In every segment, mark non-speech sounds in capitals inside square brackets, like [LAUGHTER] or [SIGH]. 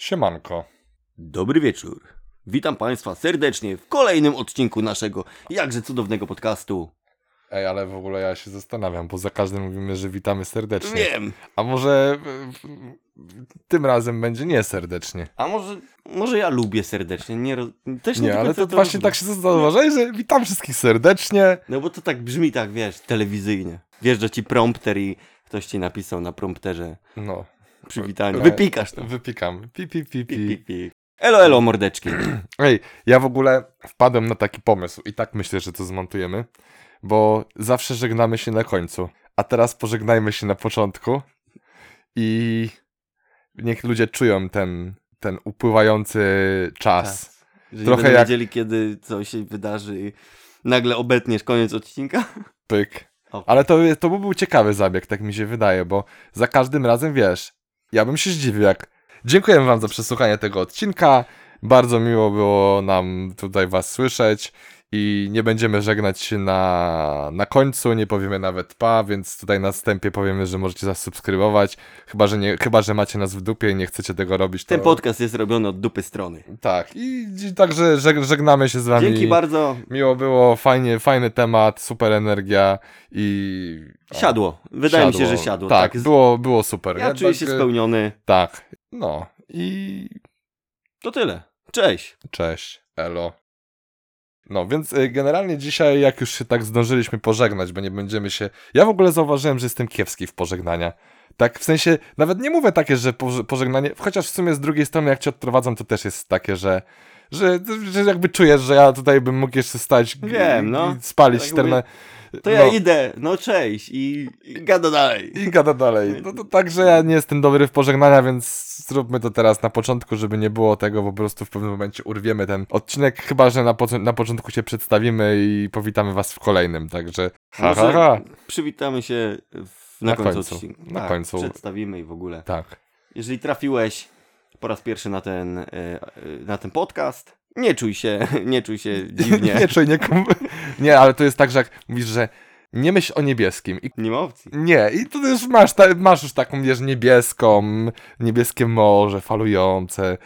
Siemanko. Dobry wieczór. Witam Państwa serdecznie w kolejnym odcinku naszego jakże cudownego podcastu. Ej, ale w ogóle ja się zastanawiam, bo za każdym mówimy, że witamy serdecznie. Wiem. A może e, tym razem będzie nieserdecznie. A może, może ja lubię serdecznie. Nie, też nie, Nie, ale końca to właśnie tak się zauważyłeś, że witam wszystkich serdecznie. No bo to tak brzmi tak, wiesz, telewizyjnie. Wjeżdża ci prompter i ktoś ci napisał na prompterze No, przywitanie. E, Wypikasz to. wypikam. Pi, pi, pi, pi. pik, pik. Elo, elo, mordeczki. [CLEARS THROAT] Ej, ja w ogóle wpadłem na taki pomysł i tak myślę, że to zmontujemy, bo zawsze żegnamy się na końcu, a teraz pożegnajmy się na początku i niech ludzie czują ten, ten upływający czas. Że Trochę będą jak- wiedzieli, kiedy coś się wydarzy i nagle obetniesz koniec odcinka. Pyk. O. Ale to, to by był ciekawy zabieg, tak mi się wydaje, bo za każdym razem, wiesz, ja bym się zdziwił, jak... Dziękujemy wam za przesłuchanie tego odcinka, bardzo miło było nam tutaj was słyszeć i nie będziemy żegnać się na, na końcu, nie powiemy nawet pa, więc tutaj na wstępie powiemy, że możecie zasubskrybować, chyba, że, nie, chyba, że macie nas w dupie i nie chcecie tego robić, to... Ten podcast jest robiony od dupy strony. Tak, i, także żeg, żegnamy się z wami. Dzięki bardzo. Miło było, fajnie, fajny temat, super energia i... o, Siadło. Wydaje mi się, że siadło. Tak, Tak, było, było super. Ja nie? czuję Tak, się e, spełniony. Tak, no i To tyle. Cześć. cześć, elo. No, więc y, generalnie dzisiaj, jak już się tak zdążyliśmy pożegnać, bo nie będziemy się... Ja w ogóle zauważyłem, że jestem kiepski w pożegnania. Tak, w sensie, nawet nie mówię takie, że poż- pożegnanie, chociaż w sumie z drugiej strony, jak cię odprowadzam, to też jest takie, że, że, że jakby czujesz, że ja tutaj bym mógł jeszcze stać Wiem, no. i spalić Tak czterne... To ja no. idę. No cześć. I, i gada dalej. I gada dalej. No to także ja nie jestem dobry w pożegnania, więc zróbmy to teraz na początku, żeby nie było tego, po prostu w pewnym momencie urwiemy ten odcinek, chyba że na, poc- na początku się przedstawimy i powitamy was w kolejnym, także ha, ha, ha. przywitamy się w, na, Na końcu, końcu. odcinka. Na tak, końcu. Przedstawimy i w ogóle. Tak. Jeżeli trafiłeś po raz pierwszy na ten, e, e, na ten podcast, [LAUGHS] nie czuj się, nie czuj się dziwnie. nie, czuj, nie, [LAUGHS] nie, ale to jest tak, że jak mówisz, że nie myśl o niebieskim. I nie ma opcji. nie, i to już masz, ta, masz już taką, wiesz, niebieską, niebieskie morze falujące.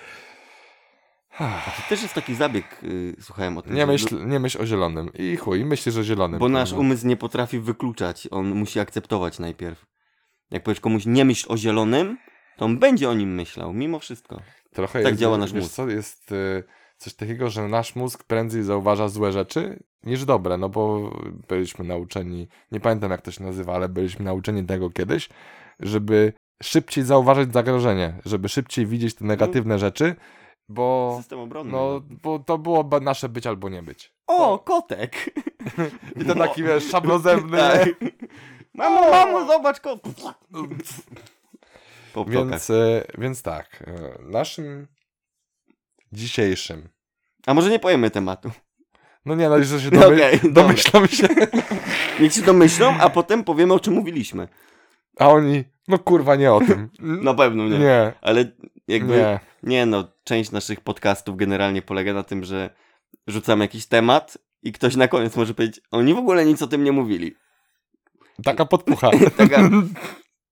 To też jest taki zabieg, y, słuchałem o tym. Nie myśl, nie myśl o zielonym. I chuj, myślisz o zielonym. Bo nasz kurwa. umysł nie potrafi wykluczać, on musi akceptować najpierw. Jak powiesz komuś nie myśl o zielonym, to on będzie o nim myślał, mimo wszystko. Trochę Tak jest, działa nasz mózg. Co, jest y, coś takiego, że nasz mózg prędzej zauważa złe rzeczy niż dobre, no bo byliśmy nauczeni, nie pamiętam jak to się nazywa, ale byliśmy nauczeni tego kiedyś, żeby szybciej zauważyć zagrożenie, żeby szybciej widzieć te negatywne rzeczy, bo, System obronny. no, bo to było nasze być albo nie być. O, kotek! [LAUGHS] I to taki, wiesz, szablozębny, Tak. Mamo, mamo, zobacz kot! Po ptokach. więc, y, więc tak, y, naszym dzisiejszym A może nie pojemy tematu? No nie, no już się [LAUGHS] domy- okej, dobra. domyślam się. [LAUGHS] Niech się domyślą, a potem powiemy o czym mówiliśmy. A oni, no kurwa, nie o tym. Na pewno nie. Nie, Ale jakby, nie. nie. no, część naszych podcastów generalnie polega na tym, że rzucamy jakiś temat i ktoś na koniec może powiedzieć, oni w ogóle nic o tym nie mówili. Taka podpucha. [LAUGHS] Taka,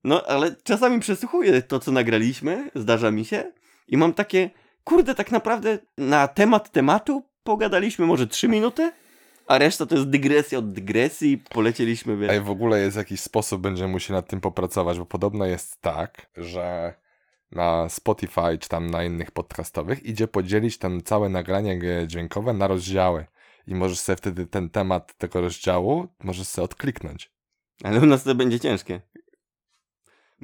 no, ale czasami przesłuchuję to, co nagraliśmy, zdarza mi się i mam takie, kurde, tak naprawdę na temat tematu pogadaliśmy może trzy minuty, a reszta to jest dygresja od dygresji, polecieliśmy, wiesz. Ej, w ogóle jest jakiś sposób, będziemy musieli nad tym popracować, bo podobno jest tak, że na Spotify czy tam na innych podcastowych idzie podzielić ten całe nagranie dźwiękowe na rozdziały. I możesz sobie wtedy ten temat tego rozdziału, możesz sobie odkliknąć. Ale u nas to będzie ciężkie.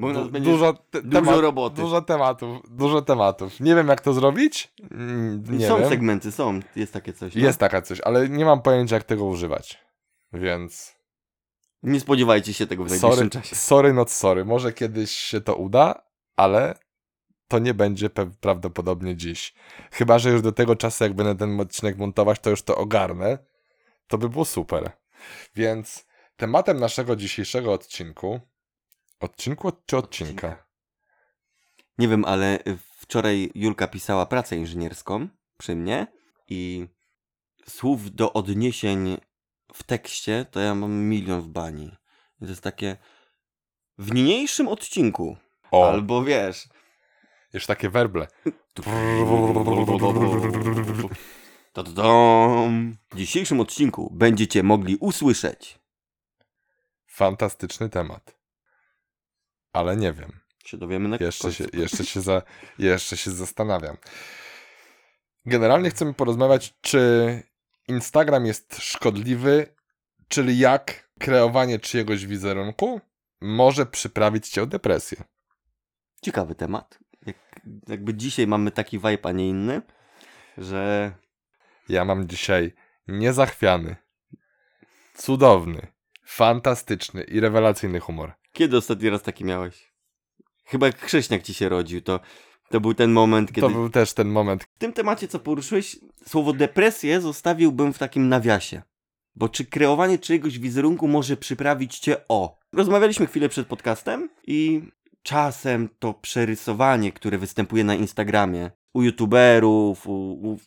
Bo Du- będzie dużo, te- dużo temat- roboty. Dużo tematów, dużo tematów. Nie wiem jak to zrobić. Mm, Nie są wiem. segmenty, są, jest takie coś. No. Jest taka coś, ale nie mam pojęcia jak tego używać. Więc Nie spodziewajcie się tego w najbliższym sorry, czasie. sorry not sorry. Może kiedyś się to uda, ale to nie będzie pe- prawdopodobnie dziś. Chyba, że już do tego czasu jak będę ten odcinek montować, to już to ogarnę. To by było super. Więc tematem naszego dzisiejszego odcinku odcinku czy odcinka? Nie wiem, ale wczoraj Julka pisała pracę inżynierską przy mnie i słów do odniesień w tekście to ja mam milion w bani. I to jest takie w niniejszym odcinku. O, Albo wiesz, Już takie werble. W dzisiejszym odcinku będziecie mogli usłyszeć. Fantastyczny temat. Ale nie wiem. Się dowiemy na Jeszcze końcu. się, jeszcze się, za, jeszcze się zastanawiam. Generalnie chcemy porozmawiać, czy Instagram jest szkodliwy, czyli jak kreowanie czyjegoś wizerunku może przyprawić cię o depresję. Ciekawy temat. Jak, jakby dzisiaj mamy taki vibe, a nie inny, że Ja mam dzisiaj niezachwiany, cudowny, fantastyczny i rewelacyjny humor. kiedy ostatni raz taki miałeś? Chyba jak Krzyśniak ci się rodził, to, to był ten moment, kiedy... To był też ten moment. W tym temacie, co poruszyłeś, słowo depresję zostawiłbym w takim nawiasie. Bo czy kreowanie czyjegoś wizerunku może przyprawić cię o? Rozmawialiśmy chwilę przed podcastem i czasem to przerysowanie, które występuje na Instagramie u youtuberów, u, u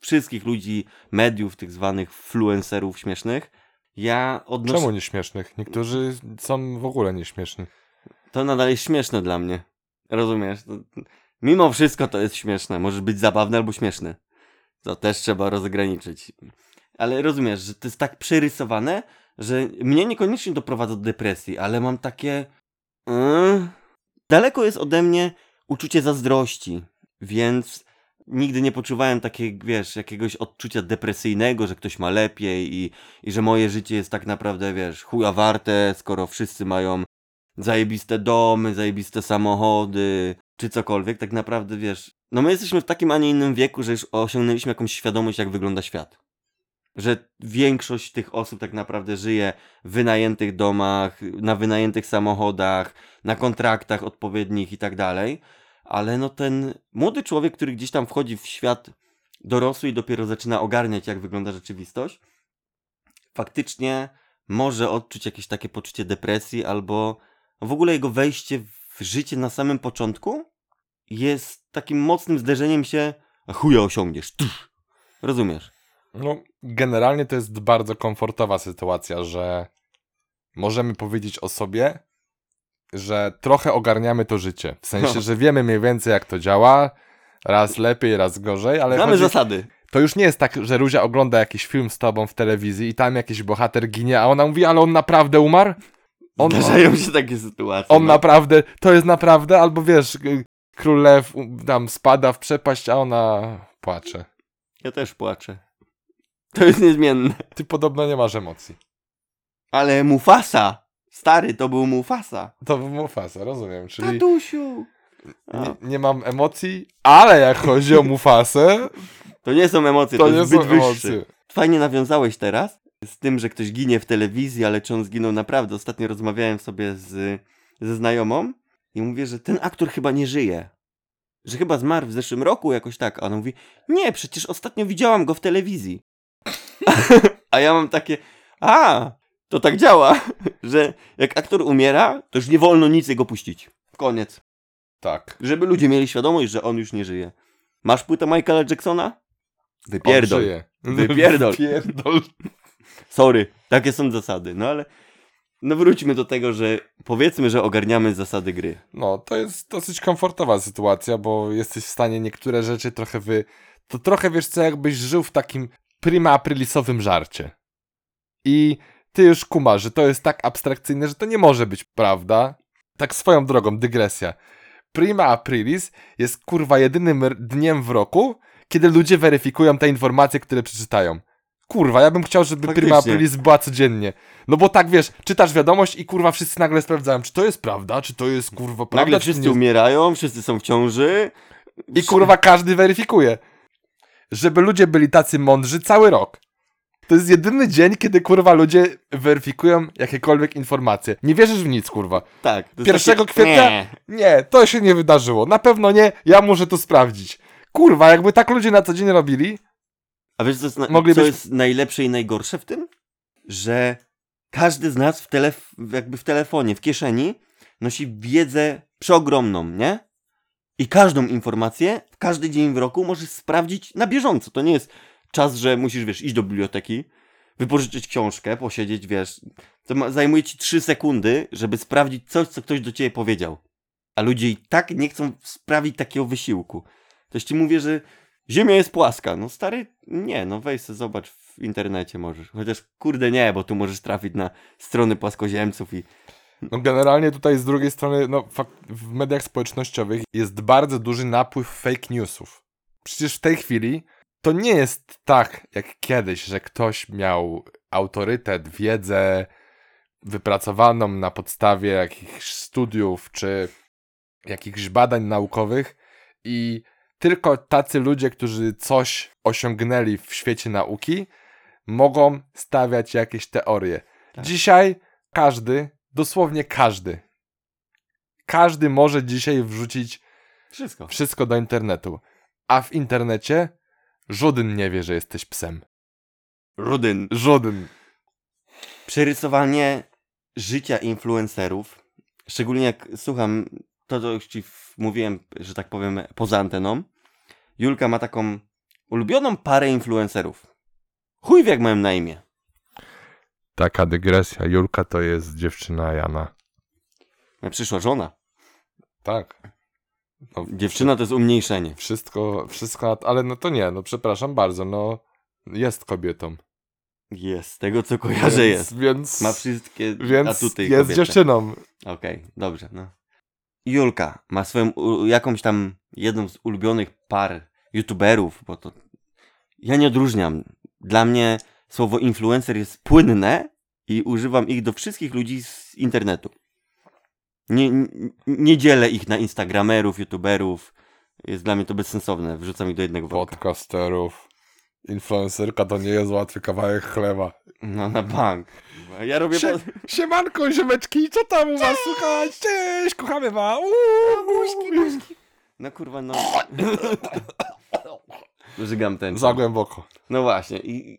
wszystkich ludzi, mediów, tych zwanych fluencerów śmiesznych, ja odnoszę... Czemu nieśmiesznych? Niektórzy są w ogóle nieśmieszni. To nadal jest śmieszne dla mnie. Rozumiesz? Mimo wszystko to jest śmieszne. Może być zabawne albo śmieszne. To też trzeba rozgraniczyć. Ale rozumiesz, że to jest tak przerysowane, że mnie niekoniecznie doprowadza do depresji, ale mam takie. Yy. Daleko jest ode mnie uczucie zazdrości, więc nigdy nie poczuwałem takiego, wiesz, jakiegoś odczucia depresyjnego, że ktoś ma lepiej i, i że moje życie jest tak naprawdę, wiesz, chuja warte, skoro wszyscy mają zajebiste domy, zajebiste samochody, czy cokolwiek, tak naprawdę wiesz. No my jesteśmy w takim, a nie innym wieku, że już osiągnęliśmy jakąś świadomość, jak wygląda świat. Że większość tych osób tak naprawdę żyje w wynajętych domach, na wynajętych samochodach, na kontraktach odpowiednich i tak dalej. Ale no ten młody człowiek, który gdzieś tam wchodzi w świat dorosły i dopiero zaczyna ogarniać, jak wygląda rzeczywistość, faktycznie może odczuć jakieś takie poczucie depresji albo w ogóle jego wejście w życie na samym początku jest takim mocnym zderzeniem się, chuja osiągniesz. Tuff. Rozumiesz? No, generalnie to jest bardzo komfortowa sytuacja, że możemy powiedzieć o sobie, że trochę ogarniamy to życie. W sensie, No. że wiemy mniej więcej jak to działa, raz lepiej, raz gorzej, ale Znamy chodzi, zasady. to już nie jest tak, że Ruzia ogląda jakiś film z tobą w telewizji i tam jakiś bohater ginie, a ona mówi, ale on naprawdę umarł? On, Zdarzają się takie sytuacje. on no. naprawdę, to jest naprawdę, albo wiesz, y, król lew tam spada w przepaść, a ona płacze. Ja też płaczę. To jest niezmienne. Ty podobno nie masz emocji. Ale Mufasa! Stary, to był Mufasa. To był Mufasa, rozumiem, czyli Tatusiu! Nie, nie mam emocji, ale jak chodzi o Mufasę, to nie są emocje, to, to nie jest zbyt wyższy. Fajnie nawiązałeś teraz z tym, że ktoś ginie w telewizji, ale czy on zginął naprawdę. Ostatnio rozmawiałem sobie z, ze znajomą i mówię, że ten aktor chyba nie żyje. Że chyba zmarł w zeszłym roku jakoś tak. A ona mówi, nie, przecież ostatnio widziałam go w telewizji. [LAUGHS] A ja mam takie, a, to tak działa, [LAUGHS] że jak aktor umiera, to już nie wolno nic jego puścić. Koniec. Tak. Żeby ludzie mieli świadomość, że on już nie żyje. Masz płytę Michaela Jacksona? On Wypierdol. żyje. Wypierdol. Wypierdol. [LAUGHS] Sorry, takie są zasady. No ale no wróćmy do tego, że powiedzmy, że ogarniamy zasady gry. No, to jest dosyć komfortowa sytuacja, bo jesteś w stanie niektóre rzeczy trochę wy... To trochę, wiesz co, jakbyś żył w takim prima aprilisowym żarcie. I ty już kumasz, że to jest tak abstrakcyjne, że to nie może być prawda. Tak swoją drogą, dygresja. Prima aprilis jest kurwa jedynym dniem w roku, kiedy ludzie weryfikują te informacje, które przeczytają. Kurwa, ja bym chciał, żeby Faktycznie. prima aprilis była codziennie. No bo tak, wiesz, czytasz wiadomość i kurwa wszyscy nagle sprawdzają, czy to jest prawda, czy to jest kurwa prawda, Nagle wszyscy nie. umierają, wszyscy są w ciąży. I kurwa każdy weryfikuje. Żeby ludzie byli tacy mądrzy cały rok. To jest jedyny dzień, kiedy kurwa ludzie weryfikują jakiekolwiek informacje. Nie wierzysz w nic, kurwa. Tak. to jest 1 takie- kwietnia? Nie. Nie, to się nie wydarzyło. Na pewno nie, ja muszę to sprawdzić. Kurwa, jakby tak ludzie na co dzień robili, A wiesz, co jest, na, co jest najlepsze i najgorsze w tym? Że każdy z nas w telef- jakby w telefonie, w kieszeni nosi wiedzę przeogromną, nie? I każdą informację, w każdy dzień w roku możesz sprawdzić na bieżąco. To nie jest czas, że musisz, wiesz, iść do biblioteki, wypożyczyć książkę, posiedzieć, wiesz. To ma, zajmuje ci 3 sekundy, żeby sprawdzić coś, co ktoś do ciebie powiedział. a ludzie i tak nie chcą sprawić takiego wysiłku. Toś ci mówię, że Ziemia jest płaska. No stary, nie, no weź sobie zobacz w internecie możesz. Chociaż kurde nie, bo tu możesz trafić na strony płaskoziemców i No generalnie tutaj z drugiej strony, no w mediach społecznościowych jest bardzo duży napływ fake newsów. Przecież w tej chwili to nie jest tak jak kiedyś, że ktoś miał autorytet, wiedzę wypracowaną na podstawie jakichś studiów czy jakichś badań naukowych i tylko tacy ludzie, którzy coś osiągnęli w świecie nauki, mogą stawiać jakieś teorie. Tak. Dzisiaj każdy, dosłownie każdy, każdy może dzisiaj wrzucić wszystko. wszystko do internetu. A w internecie żaden nie wie, że jesteś psem. Rudyn. Żaden. Przerysowanie życia influencerów, szczególnie jak słucham, to co już ci mówiłem, że tak powiem, poza anteną. Julka ma taką ulubioną parę influencerów. Chuj wie jak mają na imię. Taka dygresja. Julka to jest dziewczyna Jana. Przyszła żona. Tak. No, Dziewczyna to jest umniejszenie. Wszystko, wszystko, ale no to nie, no przepraszam bardzo, no jest kobietą. Jest, z tego co kojarzę jest. Więc, Ma wszystkie więc atuty jest kobiety. dziewczyną. Okej, dobrze, no. Julka ma swoją, jakąś tam, jedną z ulubionych par youtuberów, bo to... Ja nie odróżniam. Dla mnie słowo influencer jest płynne i używam ich do wszystkich ludzi z internetu. Nie, nie, dzielę ich na instagramerów, youtuberów. Jest dla mnie to bezsensowne. Wrzucam ich do jednego worka. Podcasterów. Influencerka to nie jest łatwy kawałek chleba. No na bank. Ja robię... Sie- po- Siemanko, ziomeczki, co tam u was słychać? Cześć, kochamy was. Uuu. No kurwa, no... [LAUGHS] Żygam ten. Za głęboko. No właśnie, i,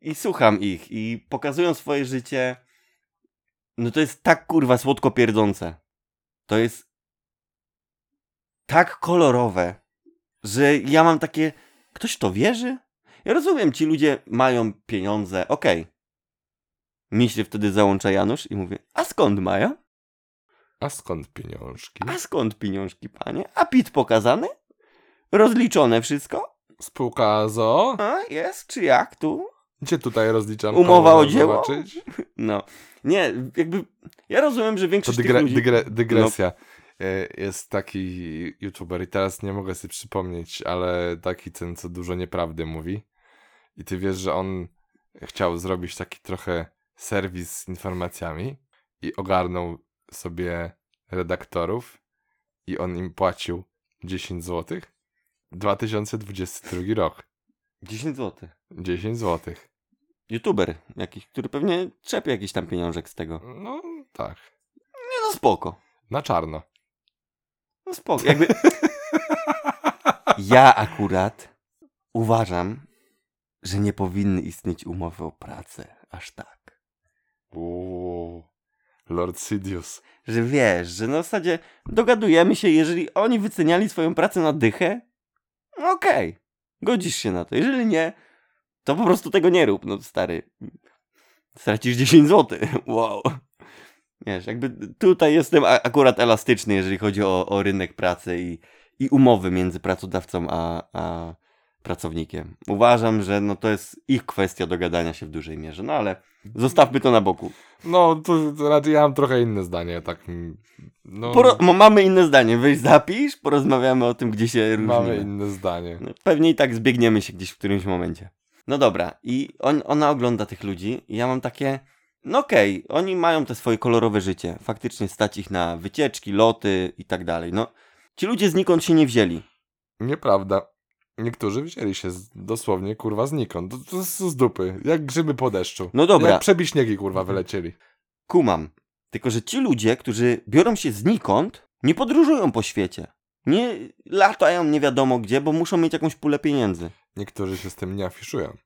i słucham ich i pokazują swoje życie. No to jest tak kurwa słodko pierdzące. To jest tak kolorowe, że ja mam takie. Ktoś to wierzy? Ja rozumiem, ci ludzie mają pieniądze, okej. Mi się wtedy załącza Janusz i mówię: A skąd mają? A skąd pieniążki? A skąd pieniążki, panie? A PIT pokazany? Rozliczone wszystko? Spółka ZO? A jest, czy jak tu? Gdzie tutaj rozliczam? Umowa o dzieło? zobaczyć? [LAUGHS] No, nie, jakby ja rozumiem, że To większość dygre, tych ludzi... dygre, dygresja. E, Jest taki youtuber i teraz nie mogę sobie przypomnieć, ale taki ten, co dużo nieprawdy mówi. I ty wiesz, że on chciał zrobić taki trochę serwis z informacjami i ogarnął sobie redaktorów i on im płacił 10 zł. 2022 rok. 10 zł. 10 zł. YouTuber jakiś, który pewnie trzepie jakiś tam pieniążek z tego. No tak. Nie no spoko. Na czarno. No spoko. Jakby... ja akurat uważam, że nie powinny istnieć umowy o pracę. Aż tak. Uuu. Lord Sidious. Że wiesz, że na zasadzie dogadujemy się, jeżeli oni wyceniali swoją pracę na dychę, no okej, godzisz się na to. Jeżeli nie, to po prostu tego nie rób, no stary. Stracisz 10 zł. [LAUGHS] Wow. Wiesz, jakby tutaj jestem akurat elastyczny, jeżeli chodzi o, o rynek pracy i, i umowy między pracodawcą a, a pracownikiem. Uważam, że no to jest ich kwestia dogadania się w dużej mierze, no ale zostawmy to na boku. No, to, to raczej ja mam trochę inne zdanie, tak. No, Poro- mamy inne zdanie. Weź zapisz, porozmawiamy o tym, gdzie się różnimy. mamy inne zdanie. Pewnie i tak zbiegniemy się gdzieś w którymś momencie. No dobra, i on, ona ogląda tych ludzi i ja mam takie, no okej, oni mają te swoje kolorowe życie. Faktycznie stać ich na wycieczki, loty i tak dalej. No, ci ludzie znikąd się nie wzięli. Nieprawda. Niektórzy wzięli się z, dosłownie, kurwa, znikąd. To, to z, z dupy. Jak grzyby po deszczu. No dobra. Jak przebiśniegi, kurwa, wylecieli. Kumam. Tylko, że ci ludzie, którzy biorą się znikąd, nie podróżują po świecie. Nie latają nie wiadomo gdzie, bo muszą mieć jakąś pulę pieniędzy. Niektórzy się z tym nie afiszują.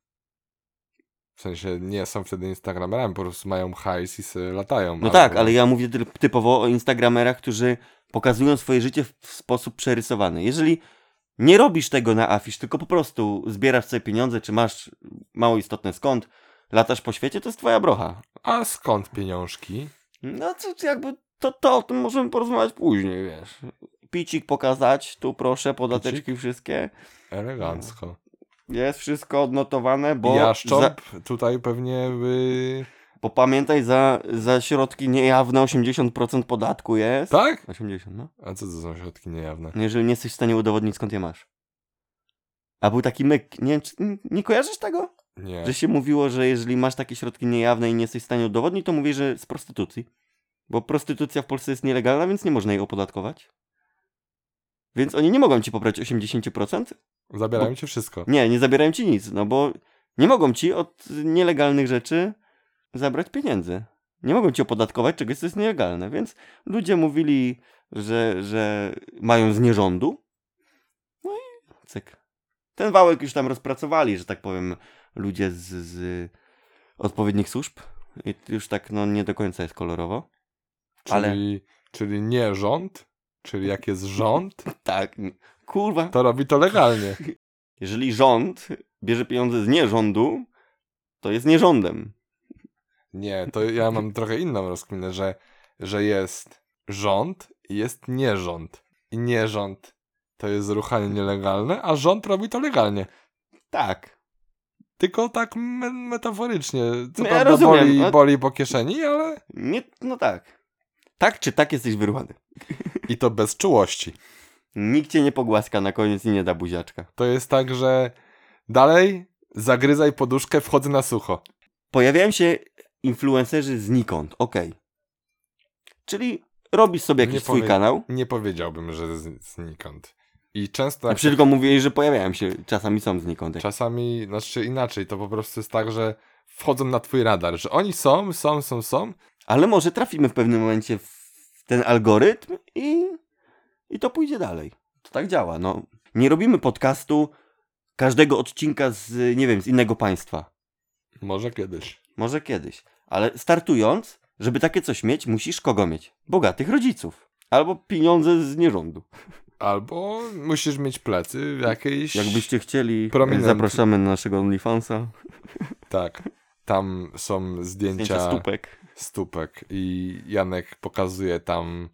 W sensie nie są wtedy instagramerami, po prostu mają hajs i sobie latają. No tak, ale ja mówię typ- typowo o instagramerach, którzy pokazują swoje życie w sposób przerysowany. Jeżeli nie robisz tego na afisz, tylko po prostu zbierasz sobie pieniądze, czy masz mało istotne skąd, latasz po świecie, to jest twoja brocha. A skąd pieniążki? No to jakby to, to o tym możemy porozmawiać później, wiesz. Picik pokazać, tu proszę, podateczki wszystkie. Elegancko. Jest wszystko odnotowane, bo... I za, Jaszcząb tutaj pewnie by... bo pamiętaj, za, za środki niejawne 80% podatku jest. Tak? 80, no. A co to są środki niejawne? Jeżeli nie jesteś w stanie udowodnić, skąd je masz. A był taki myk, nie, nie kojarzysz tego? Nie. Że się mówiło, że jeżeli masz takie środki niejawne i nie jesteś w stanie udowodnić, to mówisz, że z prostytucji. Bo prostytucja w Polsce jest nielegalna, więc nie można jej opodatkować. Więc oni nie mogą ci pobrać 80%? Zabierają ci wszystko. Nie, nie zabierają ci nic, no bo nie mogą ci od nielegalnych rzeczy zabrać pieniędzy. Nie mogą ci opodatkować czegoś, co jest nielegalne. Więc ludzie mówili, że, że mają z nierządu. No i cyk. Ten wałek już tam rozpracowali, że tak powiem, ludzie z, z odpowiednich służb. I już tak, no nie do końca jest kolorowo. Ale- Czyli, czyli nie rząd, czyli jak jest rząd, [LAUGHS] Tak, kurwa. to robi to legalnie. [LAUGHS] Jeżeli rząd bierze pieniądze z nierządu, to jest nierządem. Nie, to ja mam trochę inną rozkminę, że, że jest rząd i jest nierząd. I nierząd to jest ruchanie nielegalne, a rząd robi to legalnie. Tak. Tylko tak me metaforycznie. Co No ja prawda rozumiem, boli, no- boli po kieszeni, ale Nie, no tak. Tak czy tak jesteś wyrwany. i to bez czułości. Nikt cię nie pogłaska na koniec i nie da buziaczka. To jest tak, że dalej zagryzaj poduszkę, wchodzę na sucho. Pojawiają się influencerzy znikąd, okej. Czyli robisz sobie jakiś Nie swój kanał. Nie powiedziałbym, że z, znikąd. I często przecież tylko mówili, że pojawiają się, czasami są znikąd. czasami, znaczy inaczej, to po prostu jest tak, że wchodzą na twój radar, że oni są, są, są, są, Ale może trafimy w pewnym momencie w ten algorytm i, i to pójdzie dalej. To tak działa, no. Nie robimy podcastu każdego odcinka z, nie wiem, z innego państwa. może kiedyś. Może kiedyś. Ale startując, żeby takie coś mieć, musisz kogo mieć? Bogatych rodziców. Albo pieniądze z nierządu. Albo musisz mieć plecy w jakiejś... Jakbyście chcieli, Prominentny. zapraszamy na naszego OnlyFansa. Tak. Tam są zdjęcia, Zdjęcia stópek. Stópek i Janek pokazuje tam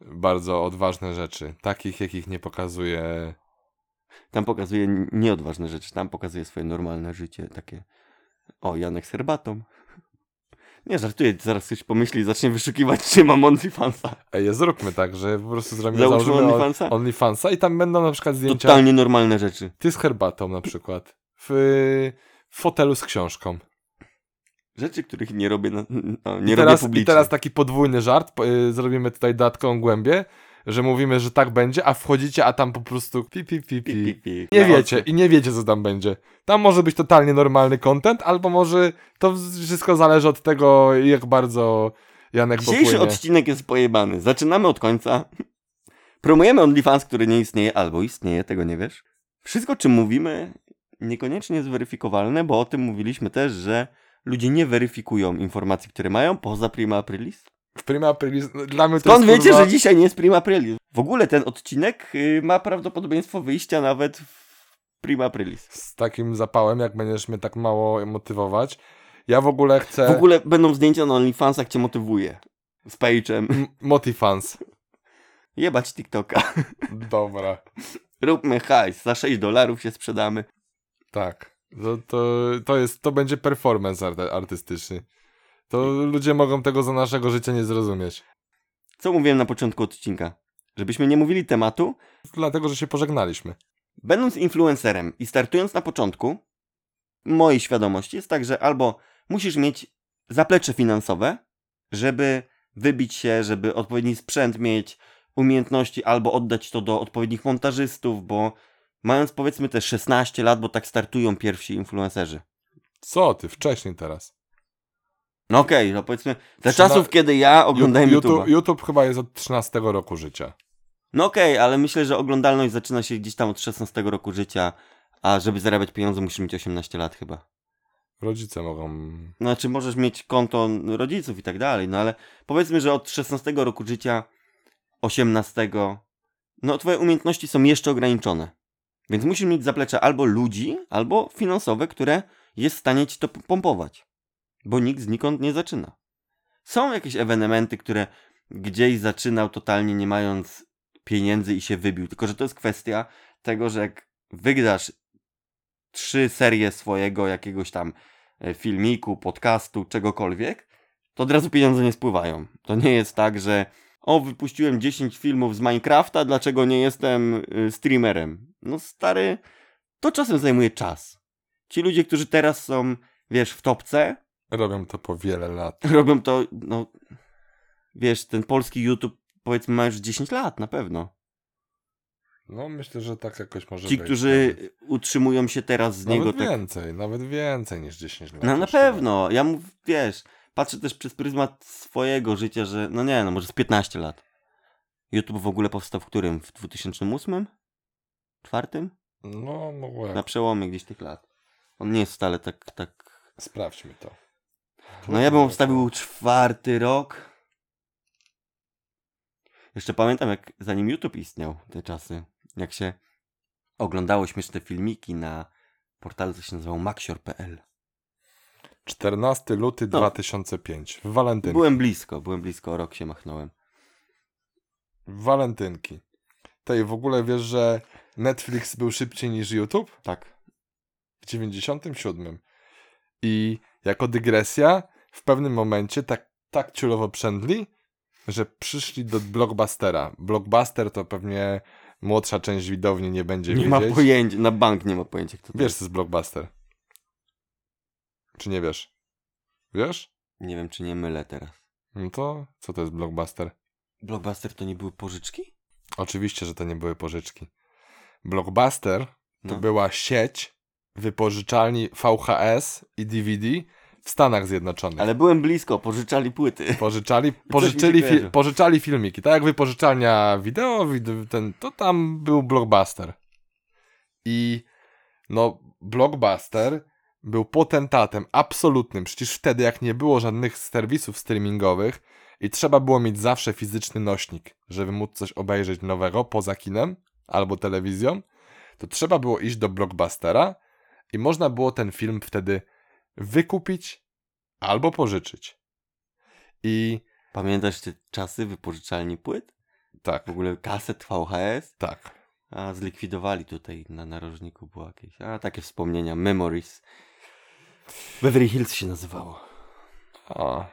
bardzo odważne rzeczy. Takich, jakich nie pokazuje... Tam pokazuje nieodważne rzeczy. Tam pokazuje swoje normalne życie. Takie, o, Janek z herbatą. [LAUGHS] Nie, żartuję. Zaraz ktoś pomyśli i zacznie wyszukiwać, czy mam OnlyFansa. Ej, zróbmy tak, że po prostu zrobimy Załóżmy OnlyFansa? OnlyFansa i tam będą na przykład zdjęcia... Totalnie normalne rzeczy. Ty z herbatą na przykład. W, w fotelu z książką. Rzeczy, których nie robię, na, no, I nie robię teraz, publicznie. I teraz taki podwójny żart. y, Zrobimy tutaj dodatkową głębię, że mówimy, że tak będzie, a wchodzicie, a tam po prostu pi, pi, pi, Pi, pi. pi. Nie wiecie i nie wiecie, co tam będzie. Tam może być totalnie normalny content, albo może to wszystko zależy od tego, jak bardzo Janek Dzisiejszy popłynie. odcinek jest pojebany. Zaczynamy od końca. Promujemy OnlyFans, który nie istnieje, albo istnieje, tego nie wiesz. Wszystko, czym mówimy, niekoniecznie jest weryfikowalne, bo o tym mówiliśmy też, że ludzie nie weryfikują informacji, które mają, poza Prima Aprilis. W Prima Aprilis, no, dla mnie to Skąd jest, wiecie, kurwa, że dzisiaj nie jest Prima Aprilis? W ogóle ten odcinek y, ma prawdopodobieństwo wyjścia nawet w Prima Aprilis. z takim zapałem, jak będziesz mnie tak mało motywować. Ja w ogóle chcę... W ogóle będą zdjęcia na OnlyFansach, cię motywuje. Z page'em. Motifans. Jebać TikToka. Dobra. Róbmy hajs, za 6 dolarów się sprzedamy. Tak. To, to, to, jest, to będzie performance arte- artystyczny. To ludzie mogą tego za naszego życia nie zrozumieć. Co mówiłem na początku odcinka? Żebyśmy nie mówili tematu, Dlatego, że się pożegnaliśmy. będąc influencerem i startując na początku, mojej świadomości jest tak, że albo musisz mieć zaplecze finansowe, żeby wybić się, żeby odpowiedni sprzęt mieć, umiejętności, albo oddać to do odpowiednich montażystów, bo mając powiedzmy te 16 lat, bo tak startują pierwsi influencerzy. Co ty, wcześniej teraz. No okej, no powiedzmy, za Trzyna- czasów, kiedy ja oglądałem YouTube'a. YouTube, YouTube chyba jest od 13 roku życia. No okej, ale myślę, że oglądalność zaczyna się gdzieś tam od 16 roku życia, a żeby zarabiać pieniądze musisz mieć 18 lat chyba. Rodzice mogą... Znaczy możesz mieć konto rodziców i tak dalej, no ale powiedzmy, że od 16 roku życia, 18, no twoje umiejętności są jeszcze ograniczone. Więc musisz mieć zaplecze albo ludzi, albo finansowe, które jest w stanie ci to pompować. Bo nikt znikąd nie zaczyna. Są jakieś ewenementy, które gdzieś zaczynał totalnie nie mając pieniędzy i się wybił. Tylko, że to jest kwestia tego, że jak wygrasz trzy serie swojego jakiegoś tam e, filmiku, podcastu, czegokolwiek, to od razu pieniądze nie spływają. To nie jest tak, że o, wypuściłem 10 filmów z Minecrafta, dlaczego nie jestem y, streamerem? No stary, to czasem zajmuje czas. Ci ludzie, którzy teraz są, wiesz, w topce, Robią to po wiele lat. [LAUGHS] robią to, no, wiesz, ten polski YouTube powiedzmy ma już 10 lat na pewno. No myślę, że tak jakoś może Ci, być. którzy Nawet, utrzymują się teraz z niego nawet tak... więcej, nawet więcej niż 10 lat. No na pewno, ja mu, wiesz, patrzę też przez pryzmat swojego życia, że no nie, no może z 15 lat. YouTube w ogóle powstał w którym? W 2008? Czwartym? No, mogło jak. Na przełomie gdzieś tych lat. On nie jest wcale tak, tak... Sprawdźmy to. No ja bym obstawił czwarty rok. Jeszcze pamiętam, jak zanim YouTube istniał, te czasy, jak się oglądało śmieszne filmiki na portalu, co się nazywał maxior.pl. 14 luty No. 2005. W walentynki. Byłem blisko, byłem blisko, o rok się machnąłem. Walentynki. Tej w ogóle wiesz, że Netflix był szybciej niż YouTube? Tak. W 97. I jako dygresja, w pewnym momencie tak, tak ciulowo przędli, że przyszli do Blockbustera. Blockbuster to pewnie młodsza część widowni nie będzie Nie wiedzieć. ma pojęcia, na bank nie ma pojęcia, kto to Wiesz, co jest Blockbuster? Czy nie wiesz? Wiesz? Nie wiem, czy nie mylę teraz. No to co to jest Blockbuster? Blockbuster to nie były pożyczki? Oczywiście, że to nie były pożyczki. Blockbuster to No. była sieć wypożyczalni VHS i DVD w Stanach Zjednoczonych. Ale byłem blisko, pożyczali płyty. Pożyczali, [LAUGHS] pożyczyli, fi, pożyczali filmiki. Tak jak wypożyczalnia wideo, wid- ten, to tam był Blockbuster. I no, Blockbuster był potentatem absolutnym. Przecież wtedy, jak nie było żadnych serwisów streamingowych i trzeba było mieć zawsze fizyczny nośnik, żeby móc coś obejrzeć nowego poza kinem albo telewizją, to trzeba było iść do Blockbustera i można było ten film wtedy wykupić albo pożyczyć. I Pamiętasz te czasy wypożyczalni płyt? tak, W ogóle kaset VHS? tak. A, zlikwidowali tutaj na narożniku było jakieś. A, takie wspomnienia, memories. Beverly Hills się nazywało. A.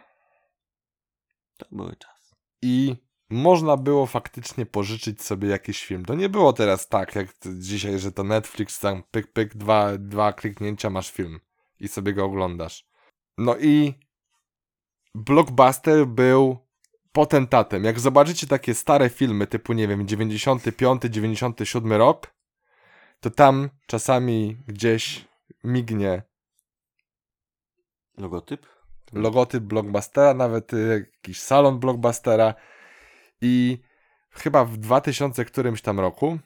To były czasy. I można było faktycznie pożyczyć sobie jakiś film. To nie było teraz tak, jak dzisiaj, że to Netflix, tam pyk, pyk, dwa, dwa kliknięcia, masz film i sobie go oglądasz. No i Blockbuster był potentatem. Jak zobaczycie takie stare filmy typu, nie wiem, 95, 97 rok, to tam czasami gdzieś mignie Logotyp? logotyp Blockbustera, nawet y, jakiś salon Blockbustera i chyba w 2000 którymś tam roku,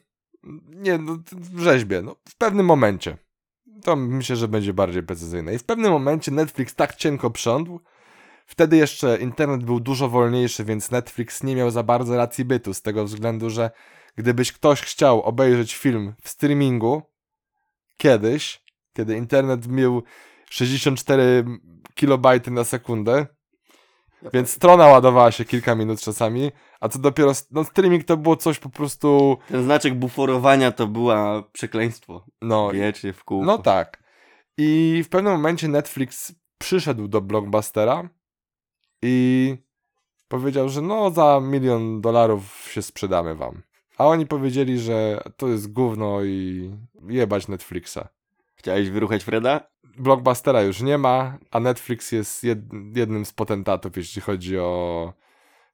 nie, no, w rzeźbie, no, w pewnym momencie, to myślę, że będzie bardziej precyzyjne. I w pewnym momencie Netflix tak cienko prządł, wtedy jeszcze internet był dużo wolniejszy, więc Netflix nie miał za bardzo racji bytu, z tego względu, że gdybyś ktoś chciał obejrzeć film w streamingu kiedyś, kiedy internet miał 64 kilobajty na sekundę, więc strona ładowała się kilka minut czasami, a co dopiero, no streaming to było coś po prostu, Ten znaczek buforowania to była przekleństwo. no, Wiecznie w kółko. no tak. I w pewnym momencie Netflix przyszedł do Blockbustera i powiedział, że no za milion dolarów się sprzedamy wam. A oni powiedzieli, że to jest gówno i jebać Netflixa. Chciałeś wyruchać Freda? Blockbustera już nie ma, a Netflix jest jed- jednym z potentatów, jeśli chodzi o